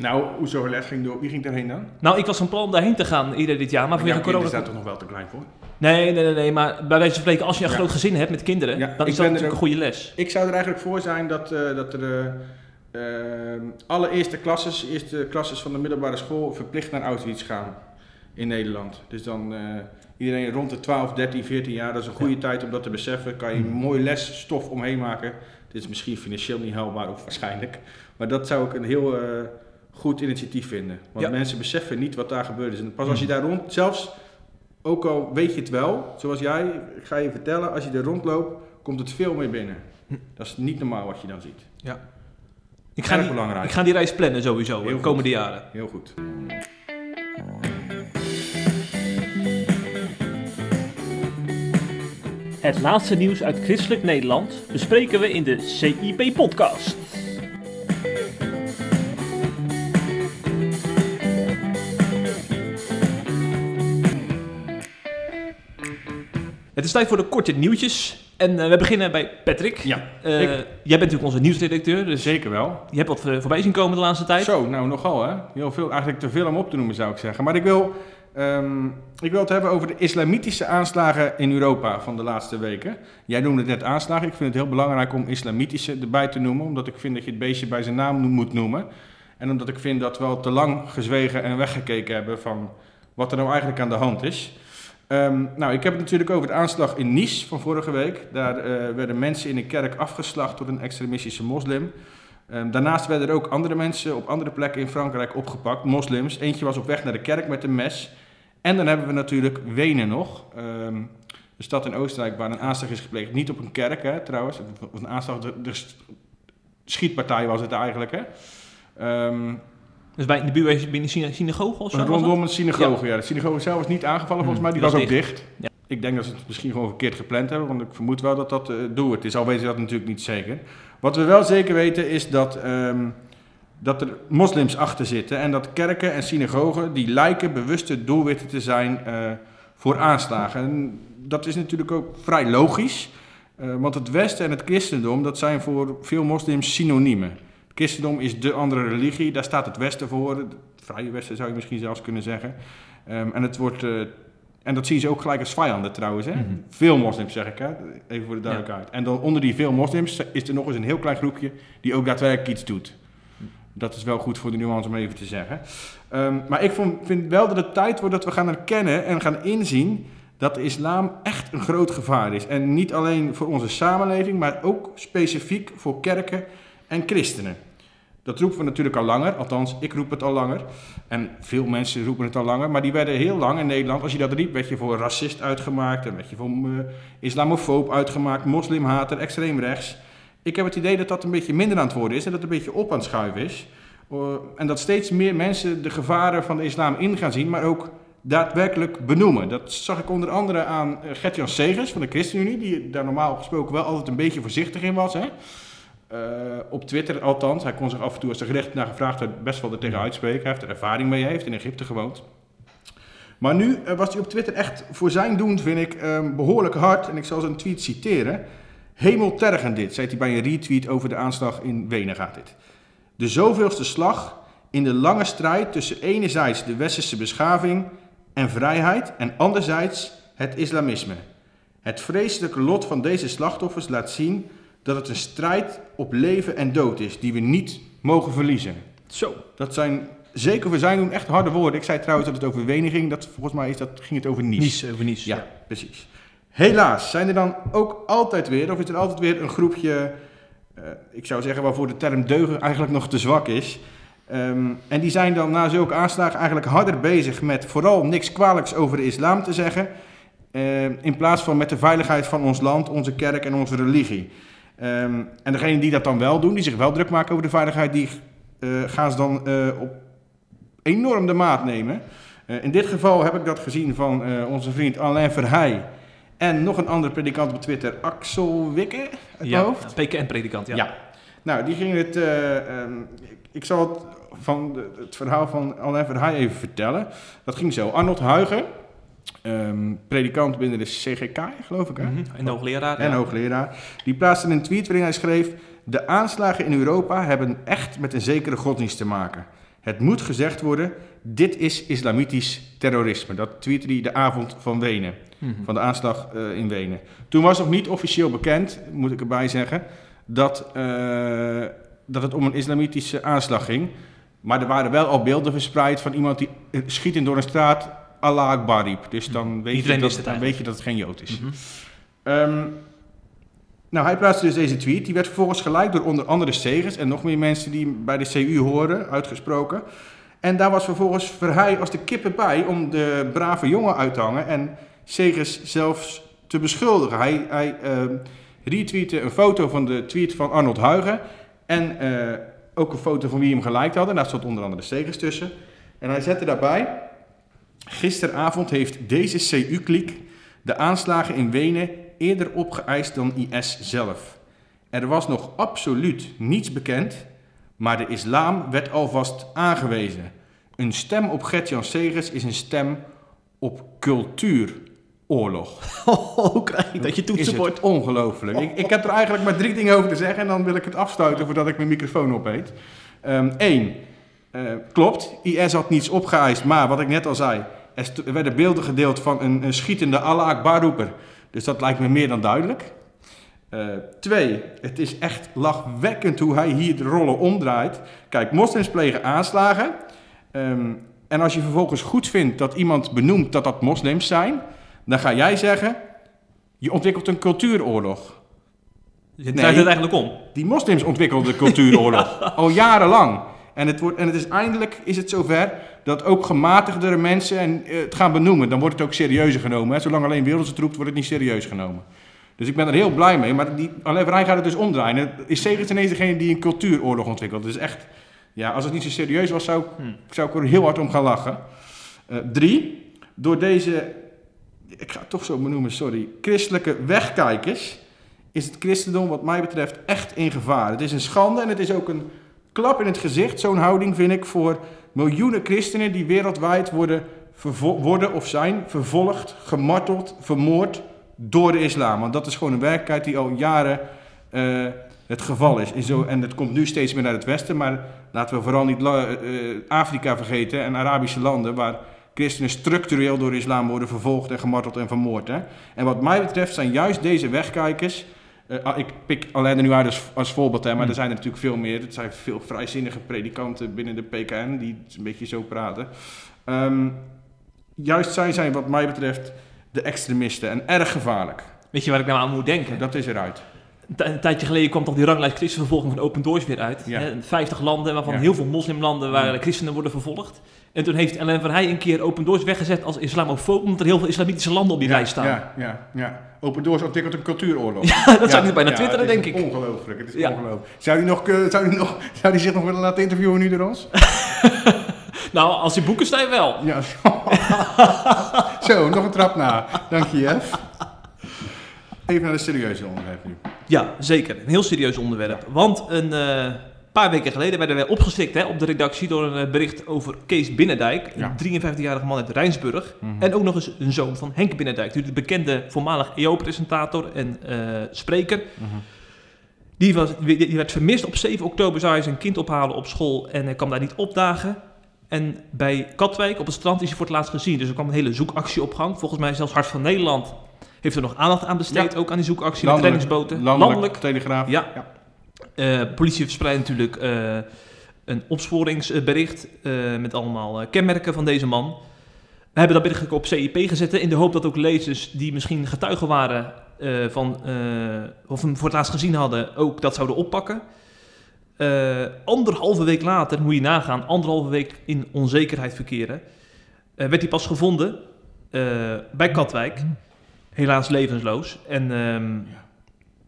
Nou, hoezo les ging door? Wie ging daarheen dan?
Nou, ik was van plan daarheen te gaan eerder dit jaar, maar
jouw
vanwege
kind is
corona...
daar toch nog wel te klein voor?
Nee, nee, nee, nee, maar bij wijze van spreken, als je een
Ja.
groot gezin hebt met kinderen,
Ja,
dan is dat natuurlijk een goede les.
Ik zou er eigenlijk voor zijn dat, eh, dat er eh, eh, alle eerste klasses, eerste klasses van de middelbare school verplicht naar Auschwitz gaan in Nederland. Dus dan iedereen rond de 12, 13, 14 jaar, dat is een goede tijd om dat te beseffen. Kan je een
Mhm.
mooi lesstof omheen maken. Dit is misschien financieel niet haalbaar, of waarschijnlijk. Maar dat zou ik een heel goed initiatief vinden. Want
Ja.
mensen beseffen niet wat daar gebeurd is. En pas als je
Mhm.
daar rond, zelfs ook al weet je het wel, zoals jij, ik ga je vertellen, als je er rondloopt, komt het veel meer binnen. Dat is niet normaal wat je dan ziet.
Ja. Ik ga,
Erg
die,
belangrijk.
ik ga die reis plannen sowieso
Heel
de
goed.
komende jaren.
Heel goed.
Het laatste nieuws uit christelijk Nederland bespreken we in de CIP-podcast. Het is tijd voor de korte nieuwtjes. En eh, we beginnen bij Patrick.
Ja,
Eh, Jij bent natuurlijk onze nieuwsredacteur, dus
zeker wel.
je hebt wat eh, voorbij zien komen de laatste tijd.
Zo, nou nogal hè. Heel veel, eigenlijk te veel om op te noemen zou ik zeggen. Maar ik wil, ehm, ik wil het hebben over de islamitische aanslagen in Europa van de laatste weken. Jij noemde het net aanslagen. Ik vind het heel belangrijk om islamitische erbij te noemen. Omdat ik vind dat je het beestje bij zijn naam moet noemen. En omdat ik vind dat we al te lang gezwegen en weggekeken hebben van wat er nou eigenlijk aan de hand is. Ehm, nou, ik heb het natuurlijk over de aanslag in Nice van vorige week. Daar eh, werden mensen in een kerk afgeslacht door een extremistische moslim. Ehm, daarnaast werden er ook andere mensen op andere plekken in Frankrijk opgepakt, moslims. Eentje was op weg naar de kerk met een mes. En dan hebben we natuurlijk Wenen nog. Ehm, de stad in Oostenrijk waar een aanslag is gepleegd. Niet op een kerk hè, trouwens. Een aanslag, de, schietpartij was het eigenlijk. Hè.
Dus bij in de buurt bij een syna- synagoge of zo?
rondom een synagoge, ja. De synagoge zelf was niet aangevallen volgens mij, die was
was
ook dicht.
Ja.
Ik denk dat ze het misschien gewoon verkeerd gepland hebben, want ik vermoed wel dat dat het doel het is. Al weten ze dat natuurlijk niet zeker. Wat we wel zeker weten is dat, ehm, dat er moslims achter zitten en dat kerken en synagogen die lijken bewuste doelwitten te zijn eh, voor aanslagen. En dat is natuurlijk ook vrij logisch, eh, want het Westen en het christendom dat zijn voor veel moslims synoniemen. Christendom is de andere religie, daar staat het Westen voor, het vrije Westen zou je misschien zelfs kunnen zeggen. Ehm, en, het wordt, eh, en dat zien ze ook gelijk als vijanden trouwens. Hè?
Mhm.
Veel moslims zeg ik, hè? even voor de duidelijkheid. En dan onder die veel moslims is er nog eens een heel klein groepje die ook daadwerkelijk iets doet. Dat is wel goed voor de nuance om even te zeggen. Ehm, maar ik vond, vind wel dat het tijd wordt dat we gaan erkennen en gaan inzien dat de islam echt een groot gevaar is. En niet alleen voor onze samenleving, maar ook specifiek voor kerken en christenen. Dat roepen we natuurlijk al langer, althans ik roep het al langer. En veel mensen roepen het al langer, maar die werden heel lang in Nederland, als je dat riep, werd je voor racist uitgemaakt, en werd je voor eh, islamofoob uitgemaakt, moslimhater, extreem rechts. Ik heb het idee dat dat een beetje minder aan het worden is en dat het een beetje op aan het schuiven is. Eh, en dat steeds meer mensen de gevaren van de islam in gaan zien, maar ook daadwerkelijk benoemen. Dat zag ik onder andere aan eh, Gert-Jan Segers van de ChristenUnie, die daar normaal gesproken wel altijd een beetje voorzichtig in was. Hè? Eh, op Twitter althans. Hij kon zich af en toe, als er gerecht naar gevraagd werd, best wel er tegen uitspreken. Hij heeft er ervaring mee, hij heeft in Egypte gewoond. Maar nu eh, was hij op Twitter echt voor zijn doen, vind ik, eh, behoorlijk hard. En ik zal zijn tweet citeren. Hemeltergend dit, zei hij bij een retweet over de aanslag in Wenen gaat dit. De zoveelste slag in de lange strijd tussen enerzijds de westerse beschaving en vrijheid en anderzijds het islamisme. Het vreselijke lot van deze slachtoffers laat zien dat het een strijd op leven en dood is die we niet mogen verliezen.
Zo.
Dat zijn zeker voor zijn doen echt harde woorden. Ik zei trouwens dat het over Wenen ging. Dat, volgens mij is dat, ging het over Nice.
Nice, over Nice.
Ja, precies. Helaas zijn er dan ook altijd weer, of is er altijd weer een groepje, eh, ik zou zeggen waarvoor de term deugen eigenlijk nog te zwak is. Ehm, en die zijn dan na zulke aanslagen eigenlijk harder bezig met vooral niks kwalijks over de islam te zeggen. eh, in plaats van met de veiligheid van ons land, onze kerk en onze religie. Ehm, en degenen die dat dan wel doen, die zich wel druk maken over de veiligheid, die eh, gaan ze dan eh, op enorm de maat nemen. Eh, in dit geval heb ik dat gezien van onze vriend Alain Verheij. En nog een andere predikant op Twitter, Axel Wikke, uit
Ja,
hoofd.
PKN-predikant, ja.
Ja. Nou, die ging het. eh, ehm, ik, ik zal het, van de- het verhaal van Alain Verheij even vertellen. Dat ging zo. Arnold Huigen, ehm, predikant binnen de CGK, geloof ik. Hè?
Mhm. En hoogleraar.
En
ja.
hoogleraar. Die plaatste een tweet waarin hij schreef: De aanslagen in Europa hebben echt met een zekere godsdienst te maken. Het moet gezegd worden: dit is islamitisch terrorisme. Dat tweette hij de avond van Wenen,
Mhm.
van de aanslag eh, in Wenen. Toen was nog niet officieel bekend, moet ik erbij zeggen, dat, eh, dat het om een islamitische aanslag ging. Maar er waren wel al beelden verspreid van iemand die eh, schietend door een straat Allah Akbar riep. Dus dan, weet je, dat,
het
dan weet je dat het geen Jood is.
Mhm.
Ehm, nou, hij plaatste dus deze tweet. Die werd vervolgens gelijk door onder andere Segers en nog meer mensen die bij de CU horen uitgesproken. En daar was vervolgens Verheij als de kippen bij om de brave jongen uit te hangen en Segers zelfs te beschuldigen. Hij, hij ehm, retweette een foto van de tweet van Arnold Huigen. En eh, ook een foto van wie hem gelijk hadden. Daar stond onder andere Stegers tussen. En hij zette daarbij... Gisteravond heeft deze CU-kliek de aanslagen in Wenen eerder opgeëist dan IS zelf. Er was nog absoluut niets bekend, maar de islam werd alvast aangewezen. Een stem op Gert-Jan Segers is een stem op cultuuroorlog. <laughs>
Hoe krijg je dat je toetsenbord?
ongelooflijk. Ik, ik heb er eigenlijk maar drie dingen over te zeggen en dan wil ik het afsluiten voordat ik mijn microfoon opeet. Eén, eh, klopt, IS had niets opgeëist, maar wat ik net al zei, er, er werden beelden gedeeld van een, een schietende Allah Akbar-roeper. Dus dat lijkt me meer dan duidelijk. Eh, twee, het is echt lachwekkend hoe hij hier de rollen omdraait. Kijk, moslims plegen aanslagen. Ehm, en als je vervolgens goed vindt dat iemand benoemt dat dat moslims zijn, dan ga jij zeggen, je ontwikkelt een cultuuroorlog.
Je draait het eigenlijk om.
Die moslims ontwikkelden de cultuuroorlog <laughs> al jarenlang. En het, wordt, en het is eindelijk is het zover dat ook gematigdere mensen en, eh, het gaan benoemen. Dan wordt het ook serieuzer genomen. Hè. Zolang alleen wereld het roept, wordt het niet serieus genomen. Dus ik ben er heel blij mee. Maar die, Vrij gaat het dus omdraaien. En Is Segers ineens degene die een cultuuroorlog ontwikkelt. Dus echt, ja, als het niet zo serieus was, zou, ik- zou ik er heel hard om gaan lachen. Eh, drie, door deze, ik ga het toch zo benoemen, sorry, christelijke wegkijkers is het christendom wat mij betreft echt in gevaar. Het is een schande en het is ook een klap in het gezicht, zo'n houding vind ik, voor miljoenen christenen die wereldwijd worden, worden of zijn vervolgd, gemarteld, vermoord door de islam. Want dat is gewoon een werkelijkheid die al jaren eh, het geval is. En, zo, en het komt nu steeds meer naar het westen, maar laten we vooral niet la- eh, Afrika vergeten en Arabische landen waar christenen structureel door de islam worden vervolgd en gemarteld en vermoord. Hè? En wat mij betreft zijn juist deze wegkijkers eh, ah, ik pik alleen nu uit als, als voorbeeld, hè, maar er zijn er natuurlijk veel meer. Het zijn veel vrijzinnige predikanten binnen de PKN die een beetje zo praten. Ehm, juist zij zijn wat mij betreft de extremisten en erg gevaarlijk.
Weet je waar ik nou aan moet denken?
Dat is eruit.
Een tij- Een tijdje geleden kwam toch die ranglijst christenvervolging van Open Doors weer uit.
Ja.
Hè, 50 landen, waarvan
Ja.
heel veel moslimlanden waar
Ja.
de christenen worden vervolgd. En toen heeft Ellen van Heij een keer Open Doors weggezet als islamofoob, omdat er heel veel islamitische landen op die
ja,
lijst staan.
Ja, ja, ja. Open Doors ontwikkelt een cultuuroorlog. <laughs>
Ja, dat zou ik bijna twitteren, denk ik.
Ongelooflijk, het is ongelooflijk. Zou die, nog, eh, zou, die nog, <laughs> zou die zich nog willen laten interviewen nu door ons? <laughs>
Nou, als die boeken staan wel.
Ja. Zo, nog een trap na. Dank je, Jeff. Even naar de serieuze onderwerp nu.
Ja, zeker. Een heel serieus onderwerp. Want een eh, paar weken geleden werden wij opgeschrikt hè, op de redactie door een eh, bericht over Kees Binnendijk.
Ja.
Een 53-jarige man uit Rijnsburg. En ook nog eens een zoon van Henk Binnendijk. De bekende voormalig EO-presentator en eh, spreker. Die, was, die werd vermist. Op 7 oktober zou hij zijn kind ophalen op school en hij kwam daar niet opdagen. En bij Katwijk op het strand is hij voor het laatst gezien. Dus er kwam een hele zoekactie op gang. Volgens mij zelfs Hart van Nederland heeft er nog aandacht aan besteed.
Ja.
Ook aan die zoekactie met reddingsboten.
Landelijk, telegraaf.
Ja. Politie verspreidt natuurlijk eh, een opsporingsbericht eh, met allemaal eh, kenmerken van deze man. We hebben dat bericht op CIP gezet in de hoop dat ook lezers die misschien getuigen waren eh, van, eh, of hem voor het laatst gezien hadden, ook dat zouden oppakken. Eh, anderhalve week later, moet je nagaan, anderhalve week in onzekerheid verkeren, eh, werd hij pas gevonden eh, bij Katwijk. Helaas levensloos. En ehm,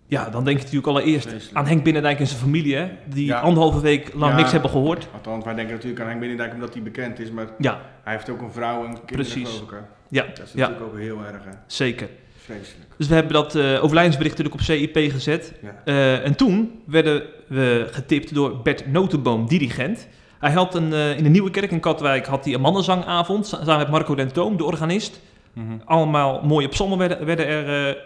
ja, dan denk je natuurlijk allereerst
Vreselijk.
aan Henk Binnendijk en zijn familie, hè, die
Ja.
anderhalve week lang
Ja.
niks hebben gehoord.
Althans, wij denken natuurlijk aan Henk Binnendijk omdat hij bekend is, maar
Ja,
hij heeft ook een vrouw en kinderen
Precies.
geloof ik, hè?
ja,
Dat is natuurlijk ook heel erg hè?
zeker.
vreselijk.
Dus we hebben dat eh overlijdensbericht natuurlijk op CIP gezet.
Ja.
Eh, en toen werden we getipt door Bert Notenboom, dirigent. Hij had een, eh, in de Nieuwe Kerk in Katwijk had hij een mannenzangavond samen met Marco Dentoom, de organist.
Mhm.
Allemaal mooie psalmen werden, werden er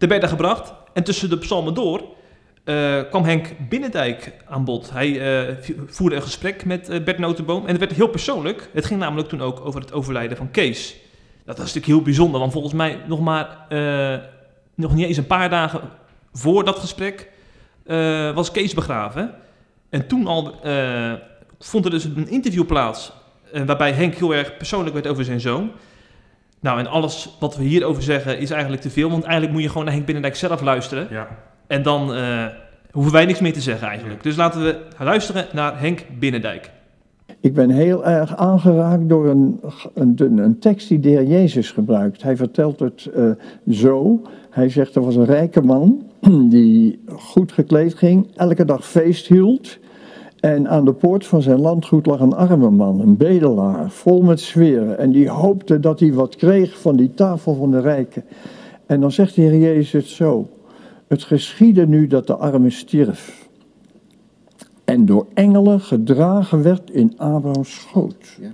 te bedden gebracht. En tussen de psalmen door eh, kwam Henk Binnendijk aan bod. Hij eh, voerde een gesprek met eh, Bert Notenboom en het werd heel persoonlijk. Het ging namelijk toen ook over het overlijden van Kees. Dat was natuurlijk heel bijzonder, want volgens mij nog maar nog niet eens een paar dagen voor dat gesprek was Kees begraven. En toen al vond er dus een interview plaats waarbij Henk heel erg persoonlijk werd over zijn zoon. Nou, en alles wat we hierover zeggen is eigenlijk te veel, want eigenlijk moet je gewoon naar Henk Binnendijk zelf luisteren.
Ja.
En dan eh, hoeven wij niks meer te zeggen eigenlijk. Dus laten we luisteren naar Henk Binnendijk.
Ik ben heel erg aangeraakt door een, een, een tekst die de heer Jezus gebruikt. Hij vertelt het eh, zo. Hij zegt er was een rijke man die goed gekleed ging, elke dag feest hield. En aan de poort van zijn landgoed lag een arme man, een bedelaar, vol met zweren. En die hoopte dat hij wat kreeg van die tafel van de rijken. En dan zegt de Heer Jezus zo: Het geschiedde nu dat de arme stierf. En door engelen gedragen werd in Abrahams schoot.
Ja.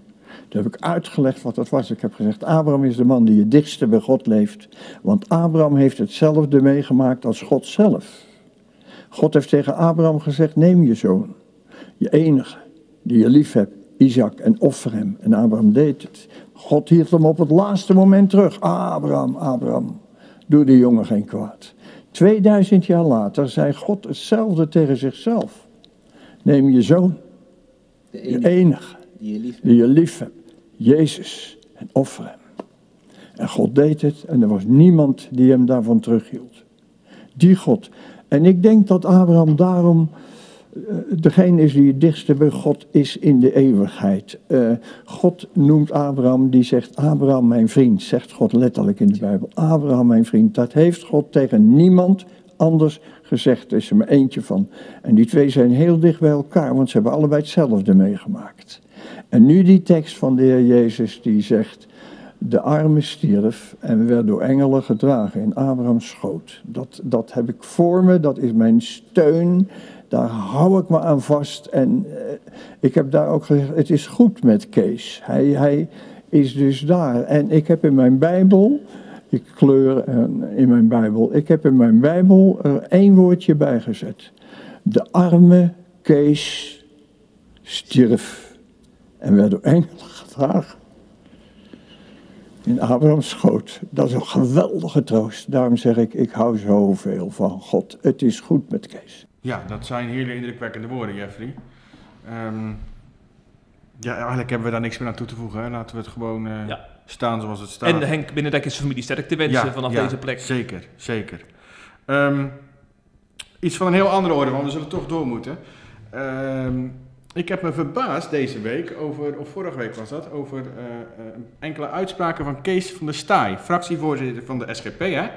Toen heb ik uitgelegd wat dat was. Ik heb gezegd, Abraham is de man die het dichtste bij God leeft. Want Abraham heeft hetzelfde meegemaakt als God zelf. God heeft tegen Abraham gezegd, neem je zoon, je enige, die je lief hebt, Isaac, en offer hem. En Abraham deed het. God hield hem op het laatste moment terug. Abraham, Abraham, doe de jongen geen kwaad. 2000 jaar later zei God hetzelfde tegen zichzelf. Neem je zoon,
De
je
enige
enige,
die je lief hebt.
die je lief hebt, Jezus, en offer hem. En God deed het en er was niemand die hem daarvan terughield. Die God. En ik denk dat Abraham daarom degene is die het dichtste bij God is in de eeuwigheid. Eh, God noemt Abraham, die zegt Abraham mijn vriend, zegt God letterlijk in de Bijbel. Abraham mijn vriend, dat heeft God tegen niemand anders gezegd. Er is er maar eentje van. En die twee zijn heel dicht bij elkaar, want ze hebben allebei hetzelfde meegemaakt. En nu die tekst van de Heer Jezus die zegt, de arme stierf en werd door engelen gedragen in Abrahams schoot. Dat, dat heb ik voor me, dat is mijn steun, daar hou ik me aan vast. En eh, ik heb daar ook gezegd, het is goed met Kees. Hij, hij is dus daar. En ik heb in mijn Bijbel, ik kleur eh, in mijn Bijbel, ik heb in mijn Bijbel er één woordje bijgezet. De arme Kees stierf en werd door engelen gedragen in Abrahams schoot. Dat is een geweldige troost. Daarom zeg ik, ik hou zoveel van God. Het is goed met Kees.
Ja, dat zijn hele indrukwekkende woorden, Jeffrey. Ehm, ja, eigenlijk hebben we daar niks meer aan toe te voegen. Hè? Laten we het gewoon eh,
Ja.
staan zoals het staat.
En de Henk Binnendijkers familie sterk te wensen vanaf
ja,
deze plek.
Zeker, zeker. Ehm, iets van een heel andere orde, want we zullen toch door moeten. Ehm, ik heb me verbaasd deze week over, of vorige week was dat, over eh, eh, enkele uitspraken van Kees van der Staaij, fractievoorzitter van de SGP. Hè?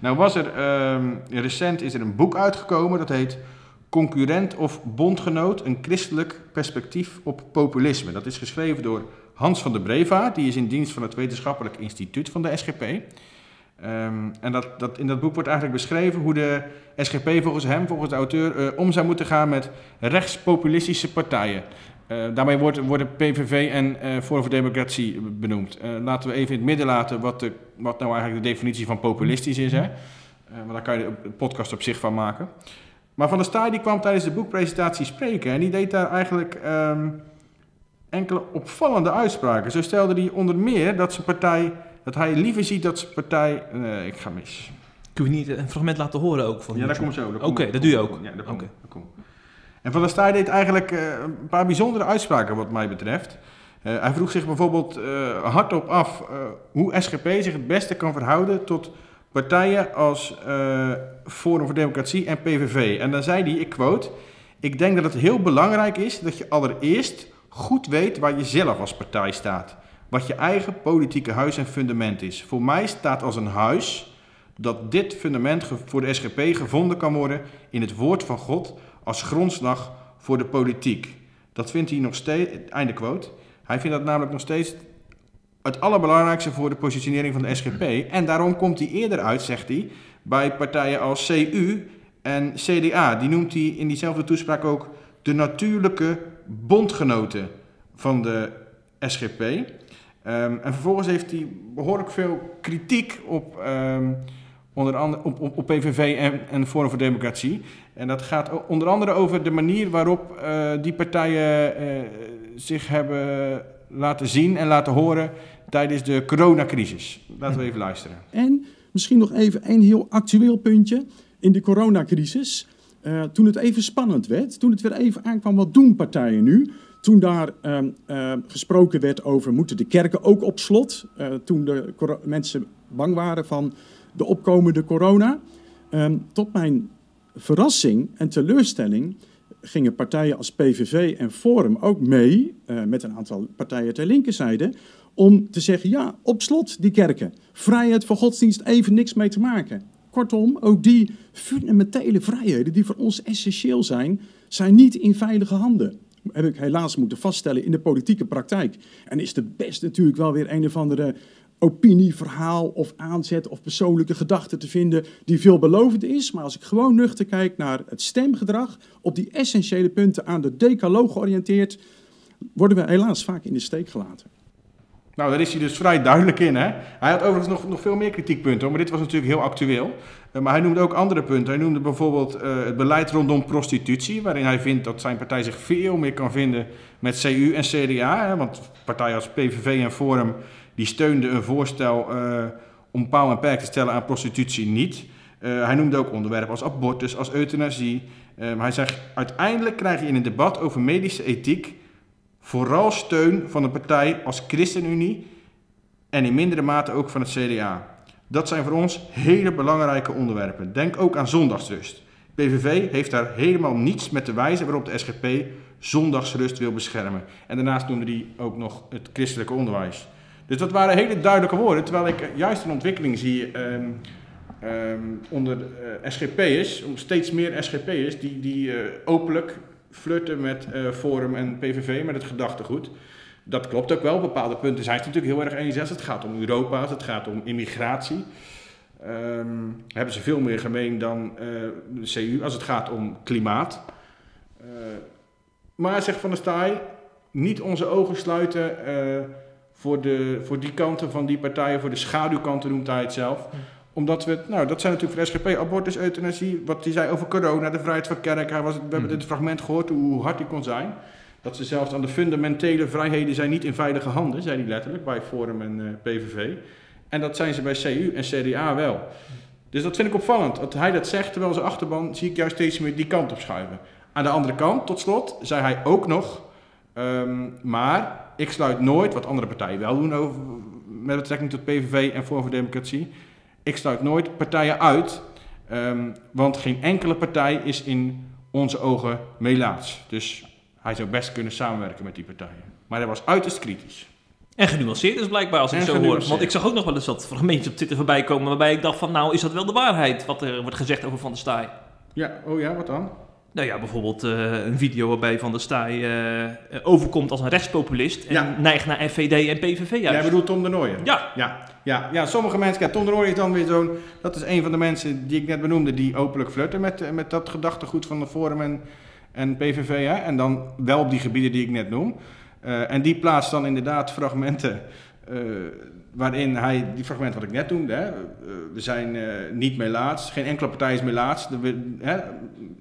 Nou was er, ehm, recent is er een boek uitgekomen, dat heet Concurrent of Bondgenoot, een christelijk perspectief op populisme. Dat is geschreven door Hans van der Breva, die is in dienst van het Wetenschappelijk Instituut van de SGP. Ehm, en dat, dat, in dat boek wordt eigenlijk beschreven hoe de SGP volgens hem, volgens de auteur, eh, om zou moeten gaan met rechtspopulistische partijen. Eh, daarmee wordt, worden PVV en Forum voor Democratie benoemd. Laten we even in het midden laten wat, de, wat nou eigenlijk de definitie van populistisch is. Hè? Want daar kan je een podcast op zich van maken. Maar Van der Staaij die kwam tijdens de boekpresentatie spreken en die deed daar eigenlijk ehm, enkele opvallende uitspraken. Zo stelde hij onder meer dat zijn partij, dat hij liever ziet dat zijn partij, nee, ik ga mis.
Kun je niet een fragment laten horen ook van
Ja, dat komt zo.
Oké, dat doe je ook.
Ja, dat komt. Komt. En Van der Staaij deed eigenlijk eh, een paar bijzondere uitspraken wat mij betreft. Eh, hij vroeg zich bijvoorbeeld eh, hardop af eh, hoe SGP zich het beste kan verhouden tot partijen als eh, Forum voor Democratie en PVV. En dan zei hij, ik quote, ik denk dat het heel belangrijk is dat je allereerst goed weet waar je zelf als partij staat. Wat je eigen politieke huis en fundament is. Voor mij staat als een huis dat dit fundament voor de SGP gevonden kan worden in het woord van God als grondslag voor de politiek. Dat vindt hij nog steeds, einde quote. Hij vindt dat namelijk nog steeds het allerbelangrijkste voor de positionering van de SGP. En daarom komt hij eerder uit, zegt hij, bij partijen als CU en CDA. Die noemt hij in diezelfde toespraak ook de natuurlijke bondgenoten van de SGP. Ehm, en vervolgens heeft hij behoorlijk veel kritiek op, ehm, onder andere, op, op, op PVV en, en Forum voor Democratie. En dat gaat onder andere over de manier waarop eh, die partijen eh, zich hebben laten zien en laten horen tijdens de coronacrisis. Laten we even luisteren.
En misschien nog even een heel actueel puntje in de coronacrisis. Eh, toen het even spannend werd, toen het weer even aankwam, wat doen partijen nu? Toen daar ehm, eh, gesproken werd over, moeten de kerken ook op slot? Eh, toen de mensen bang waren van de opkomende corona. Ehm, tot mijn verrassing en teleurstelling gingen partijen als PVV en Forum ook mee, eh, met een aantal partijen ter linkerzijde, om te zeggen, ja, op slot die kerken. Vrijheid voor godsdienst, even niks mee te maken. Kortom, ook die fundamentele vrijheden die voor ons essentieel zijn, zijn niet in veilige handen. Heb ik helaas moeten vaststellen in de politieke praktijk. En is de best natuurlijk wel weer een of andere opinieverhaal of aanzet of persoonlijke gedachte te vinden die veelbelovend is. Maar als ik gewoon nuchter kijk naar het stemgedrag, op die essentiële punten aan de decaloog georiënteerd, worden we helaas vaak in de steek gelaten.
Nou, daar is hij dus vrij duidelijk in. Hè? Hij had overigens nog, nog veel meer kritiekpunten, maar dit was natuurlijk heel actueel. Uh, maar hij noemde ook andere punten. Hij noemde bijvoorbeeld uh, het beleid rondom prostitutie, waarin hij vindt dat zijn partij zich veel meer kan vinden met CU en CDA. Hè? Want partijen als PVV en Forum die steunden een voorstel uh, om paal en perk te stellen aan prostitutie niet. hij noemde ook onderwerpen als abortus, als euthanasie. maar hij zegt, uiteindelijk krijg je in een debat over medische ethiek vooral steun van een partij als ChristenUnie en in mindere mate ook van het CDA. Dat zijn voor ons hele belangrijke onderwerpen. Denk ook aan zondagsrust. PVV heeft daar helemaal niets met de wijze waarop de SGP zondagsrust wil beschermen. En daarnaast noemde hij ook nog het christelijke onderwijs. Dus dat waren hele duidelijke woorden, terwijl ik juist een ontwikkeling zie um, um, onder uh, SGP'ers, steeds meer SGP'ers die, die uh, openlijk flirten met uh, Forum en PVV, met het gedachtegoed. Dat klopt ook wel. Op bepaalde punten zijn ze natuurlijk heel erg. Als het gaat om Europa, het gaat om immigratie. Um, hebben ze veel meer gemeen dan uh, de CU als het gaat om klimaat. Uh, maar zegt Van der Staaij, niet onze ogen sluiten voor, de, voor die kanten van die partijen, voor de schaduwkanten noemt hij het zelf omdat we, nou dat zijn natuurlijk voor de SGP, abortus, euthanasie, wat hij zei over corona, de vrijheid van kerk. Hij was, we hebben dit fragment gehoord hoe hard hij kon zijn. Dat ze zelfs aan de fundamentele vrijheden zijn niet in veilige handen, zei hij letterlijk, bij Forum en uh, PVV. En dat zijn ze bij CU en CDA wel. Dus dat vind ik opvallend. Dat hij dat zegt, terwijl zijn achterban zie ik juist steeds meer die kant op schuiven. Aan de andere kant, tot slot, zei hij ook nog, um, maar ik sluit nooit, wat andere partijen wel doen over, met betrekking tot PVV en Forum voor Democratie, ik sluit nooit partijen uit, um, want geen enkele partij is in onze ogen melaats. Dus hij zou best kunnen samenwerken met die partijen. Maar hij was uiterst kritisch.
En genuanceerd is blijkbaar als ik zo hoor. Want ik zag ook nog wel eens wat fragmentjes op Twitter voorbij komen... waarbij ik dacht van, nou, is dat wel de waarheid... wat er wordt gezegd over Van der Staaij?
Ja, oh ja, wat dan?
Nou ja, bijvoorbeeld uh, een video waarbij Van der Staaij uh, overkomt als een rechtspopulist... en ja. neigt naar FVD en PVV juist.
Jij bedoelt Tom de Nooijen?
Ja.
ja. Ja, ja, sommige mensen... Ja, Tom de Nooijen is dan weer zo'n... Dat is een van de mensen die ik net benoemde... die openlijk flirten met, met dat gedachtegoed van de Forum en, en PVV. Hè? En dan wel op die gebieden die ik net noem. Uh, en die plaatst dan inderdaad fragmenten... waarin hij, die fragment wat ik net noemde, hè, we zijn uh, niet melaats, geen enkele partij is melaats. We hè,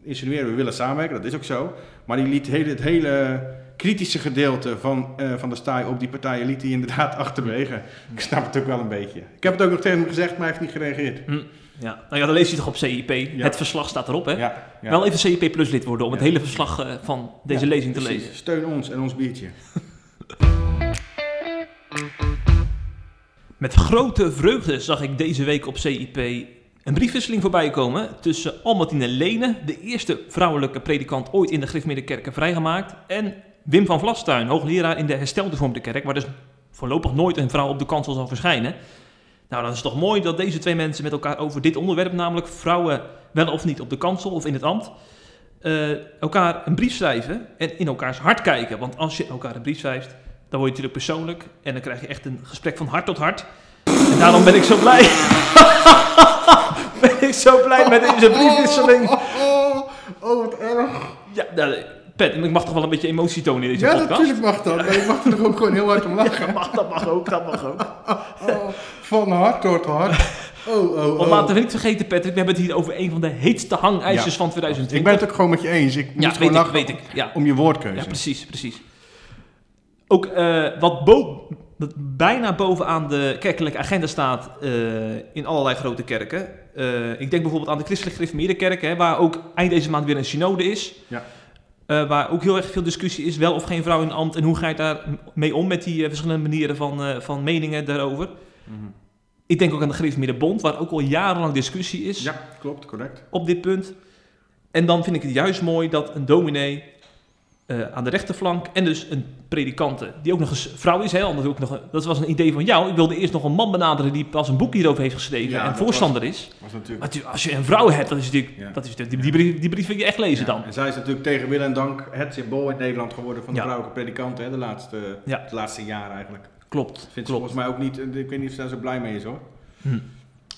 insinueren we willen samenwerken, dat is ook zo. Maar die liet hele, het hele kritische gedeelte van, uh, van de staai op die partijen liet hij inderdaad <laughs> achterwege. Ik snap het ook wel een beetje. Ik heb het ook nog tegen hem gezegd, maar hij heeft niet gereageerd.
Hm. Ja, nou ja, dan lees je toch op CIP. Ja. Het verslag staat erop, hè? Ja, ja. Wel even CIP Plus lid worden om het hele verslag uh, van deze lezing te precies. lezen.
Steun ons en ons biertje. <laughs>
Met grote vreugde zag ik deze week op CIP een briefwisseling voorbij komen tussen Almatine Lene, de eerste vrouwelijke predikant ooit in de Griffmiddenkerken vrijgemaakt, en Wim van Vlastuin, hoogleraar in de herstelde vorm de kerk, waar dus voorlopig nooit een vrouw op de kansel zal verschijnen. Nou, dan is het toch mooi dat deze twee mensen met elkaar over dit onderwerp, namelijk vrouwen wel of niet op de kansel of in het ambt, uh, elkaar een brief schrijven en in elkaars hart kijken. Want als je elkaar een brief schrijft, dan word je natuurlijk persoonlijk en dan krijg je echt een gesprek van hart tot hart. En daarom ben ik zo blij. <laughs> ben ik zo blij met deze briefwisseling.
Oh, oh, oh, oh wat erg.
Ja, nou, Pet, ik mag toch wel een beetje emotie tonen in deze
ja,
podcast?
Ja, natuurlijk mag dat. Maar ik mag er ook gewoon heel hard om lachen. <laughs>
Ja, mag, dat mag ook, dat mag ook. <laughs>
van hart tot hart. Oh, oh, oh.
Want laten we niet vergeten, Patrick, we hebben het hier over een van de heetste hangijzers ja. van 2020.
Ik ben het ook gewoon met je eens. Ik
ja,
moet gewoon
lachen weet ik, ja.
om je woordkeuze.
Ja, precies, precies. Ook uh, wat bo bijna bovenaan de kerkelijke agenda staat uh, in allerlei grote kerken. Uh, ik denk bijvoorbeeld aan de christelijk gereformeerde kerk, hè, waar ook eind deze maand weer een synode is.
Ja.
Waar ook heel erg veel discussie is, wel of geen vrouw in ambt. En hoe ga je daar mee om met die verschillende manieren van, van meningen daarover. Mm -hmm. Ik denk ook aan de gereformeerde bond, waar ook al jarenlang discussie is.
Ja, klopt, correct.
Op dit punt. En dan vind ik het juist mooi dat een dominee eh, aan de rechterflank en dus een predikante die ook nog eens vrouw is. Hè, dat, ook nog, dat was een idee van jou. Ik wilde eerst nog een man benaderen die pas een boek hierover heeft geschreven
Ja,
en
dat
voorstander is.
Was natuurlijk...
Maar tu- als je een vrouw hebt, dan is natuurlijk,
Ja.
dat is, die, die, brief, die brief wil je echt lezen
Ja,
dan.
En zij is natuurlijk tegen wil en dank het symbool in Nederland geworden van de vrouwelijke predikanten, hè, de laatste, het laatste jaar eigenlijk.
Klopt,
Vindt ze
klopt.
volgens mij ook niet, ik weet niet of ze daar zo blij mee is hoor.
Hm.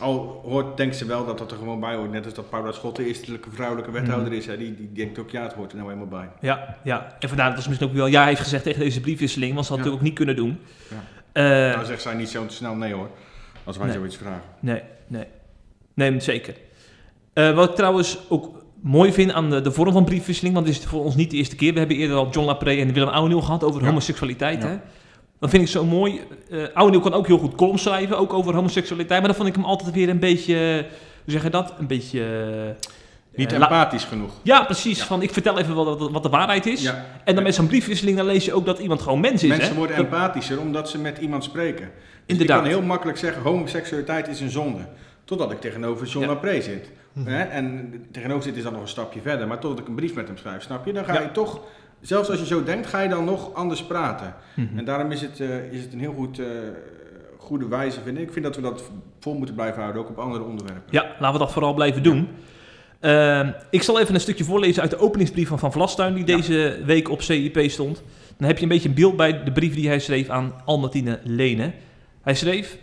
Al hoort, denkt ze wel dat dat er gewoon bij hoort. Net als dat Paula Schot de eerste vrouwelijke wethouder is. Hè. Die, die denkt ook, ja, het hoort er nou helemaal bij.
Ja, ja, en vandaar dat ze misschien ook wel ja heeft gezegd tegen deze briefwisseling, want ze had
Ja.
het ook niet kunnen doen.
Ja.
Eh,
nou zegt zij niet zo snel nee hoor, als wij
Nee.
zoiets vragen.
Nee, nee. Nee, zeker. Eh, wat ik trouwens ook mooi vind aan de, de vorm van briefwisseling, want het is voor ons niet de eerste keer. We hebben eerder al John Lapre en Willem Ouweneel gehad over
Ja.
homoseksualiteit.
Ja.
Hè? Dat vind ik zo mooi. Eh Ouweneel kan ook heel goed columns schrijven, ook over homoseksualiteit. Maar dan vond ik hem altijd weer een beetje, eh, hoe zeg je dat? Een beetje... eh,
Niet empathisch genoeg.
Ja, precies.
Ja.
Van, ik vertel even wat, wat, de waarheid is.
Ja.
En dan met zo'n briefwisseling, dan lees je ook dat iemand gewoon mens is.
Mensen
hè?
worden
Dat-
empathischer omdat ze met iemand spreken. Dus
Inderdaad.
Ik kan heel makkelijk zeggen, homoseksualiteit is een zonde. Totdat ik tegenover John
Ja.
Zit. Hè? En tegenover zit is dan nog een stapje verder. Maar totdat ik een brief met hem schrijf, snap je? Dan ga je toch, zelfs als je zo denkt, ga je dan nog anders praten.
Mhm.
En daarom is het, eh, is het een heel goed, eh, goede wijze, vind ik. Ik vind dat we dat vol moeten blijven houden, ook op andere onderwerpen.
Ja, laten we dat vooral blijven doen. Ehm, ik zal even een stukje voorlezen uit de openingsbrief van Van Vlastuin, die
Ja.
deze week op CIP stond. Dan heb je een beetje een beeld bij de brief die hij schreef aan Albertine Lene. Hij schreef: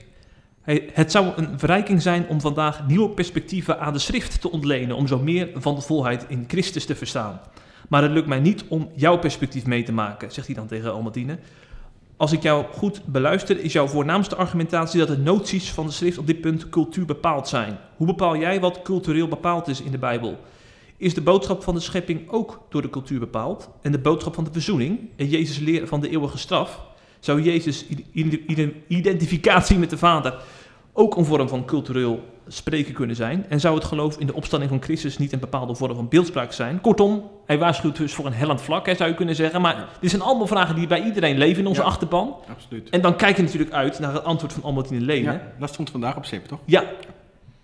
"Hij- Het zou een verrijking zijn om vandaag nieuwe perspectieven aan de schrift te ontlenen, om zo meer van de volheid in Christus te verstaan. Maar het lukt mij niet om jouw perspectief mee te maken, zegt hij dan tegen Albertine. Als ik jou goed beluister, is jouw voornaamste argumentatie dat de noties van de schrift op dit punt cultuur bepaald zijn. Hoe bepaal jij wat cultureel bepaald is in de Bijbel? Is de boodschap van de schepping ook door de cultuur bepaald? En de boodschap van de verzoening en Jezus' leer van de eeuwige straf? Zou Jezus' ide- ide- identificatie met de Vader ook een vorm van cultureel spreken kunnen zijn? En zou het geloof in de opstanding van Christus niet een bepaalde vorm van beeldspraak zijn? Kortom, hij waarschuwt dus voor een hellend vlak, hè, zou je kunnen zeggen. Maar
Ja.
dit zijn allemaal vragen die bij iedereen leven in onze
Ja.
achterban.
Absoluut.
En dan kijk je natuurlijk uit naar het antwoord van Albertine Leen. Ja.
Dat stond vandaag op SIP, toch?
ja.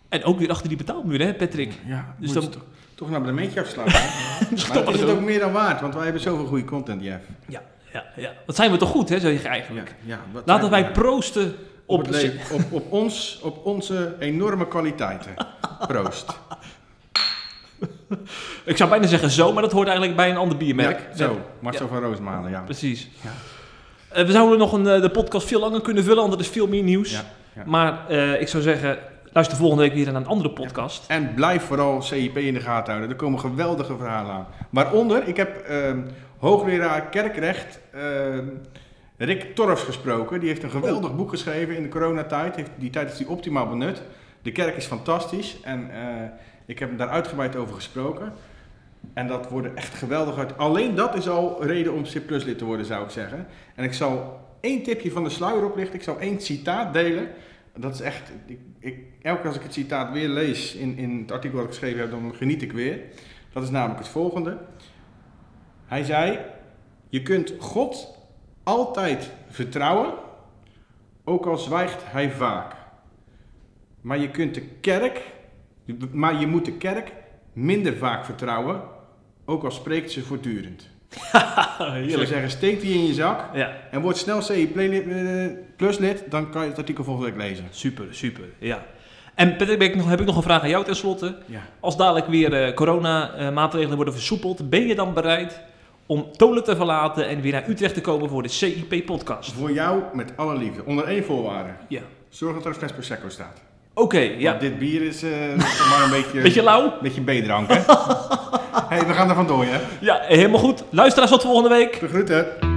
En ook weer achter die betaalmuur, hè, Patrick?
Ja,
Dus dan-
toch, toch een abonnementje afsluiten. <laughs> maar is het ook meer dan waard, want wij hebben zoveel goede content, Jeff.
Ja, ja, ja. Wat zijn we toch goed, hè, zeg je eigenlijk.
Ja,
Laten wij proosten
op,
op...
leven- op, op, ons, op onze enorme kwaliteiten. Proost. <laughs>
Ik zou bijna zeggen zo, maar dat hoort eigenlijk bij een ander biermerk.
Ja, zo, Marcel
Ja.
van Roosmalen, ja.
Precies.
Ja.
Eh, we zouden nog een, eh, de podcast veel langer kunnen vullen, want er is veel meer nieuws. Maar eh, ik zou zeggen, luister volgende week weer naar een andere podcast.
En blijf vooral CIP in de gaten houden. Er komen geweldige verhalen aan. Waaronder, ik heb ehm, hoogleraar kerkrecht ehm, Rick Torfs gesproken. Die heeft een geweldig boek geschreven in de coronatijd. Heeft, die tijd is hij optimaal benut. De kerk is fantastisch. En eh, ik heb hem daar uitgebreid over gesproken. En dat wordt er echt geweldig uit. Alleen dat is al reden om C lid te worden, zou ik zeggen. En ik zal één tipje van de sluier oplichten. Ik zal één citaat delen. Dat is echt, ik, ik, elke keer als ik het citaat weer lees in, in het artikel dat ik geschreven heb, dan geniet ik weer. Dat is namelijk het volgende. Hij zei, je kunt God altijd vertrouwen, ook al zwijgt hij vaak. Maar je kunt de kerk, maar je moet de kerk minder vaak vertrouwen, ook al spreekt ze voortdurend. <laughs> Ik zou zeggen, steek die in je zak
Ja,
en word snel Play- eh, Plus lid, dan kan je het artikel volgende week lezen.
super, super. Ja. En Patrick, heb ik nog, heb ik nog een vraag aan jou tenslotte.
Ja.
Als dadelijk weer eh corona-maatregelen worden versoepeld, ben je dan bereid om Tolen te verlaten en weer naar Utrecht te komen voor de CIP-podcast?
Voor jou met alle liefde, onder één voorwaarde.
Ja.
Zorg dat er een fles Prosecco staat.
Oké, ja.
Want dit bier is <laughs> zeg maar een beetje...
Beetje lauw?
Beetje B-drank, hè? <laughs> hey, we gaan er vandoor, hè?
Ja, helemaal goed. Luisteraars tot volgende week.
De groeten.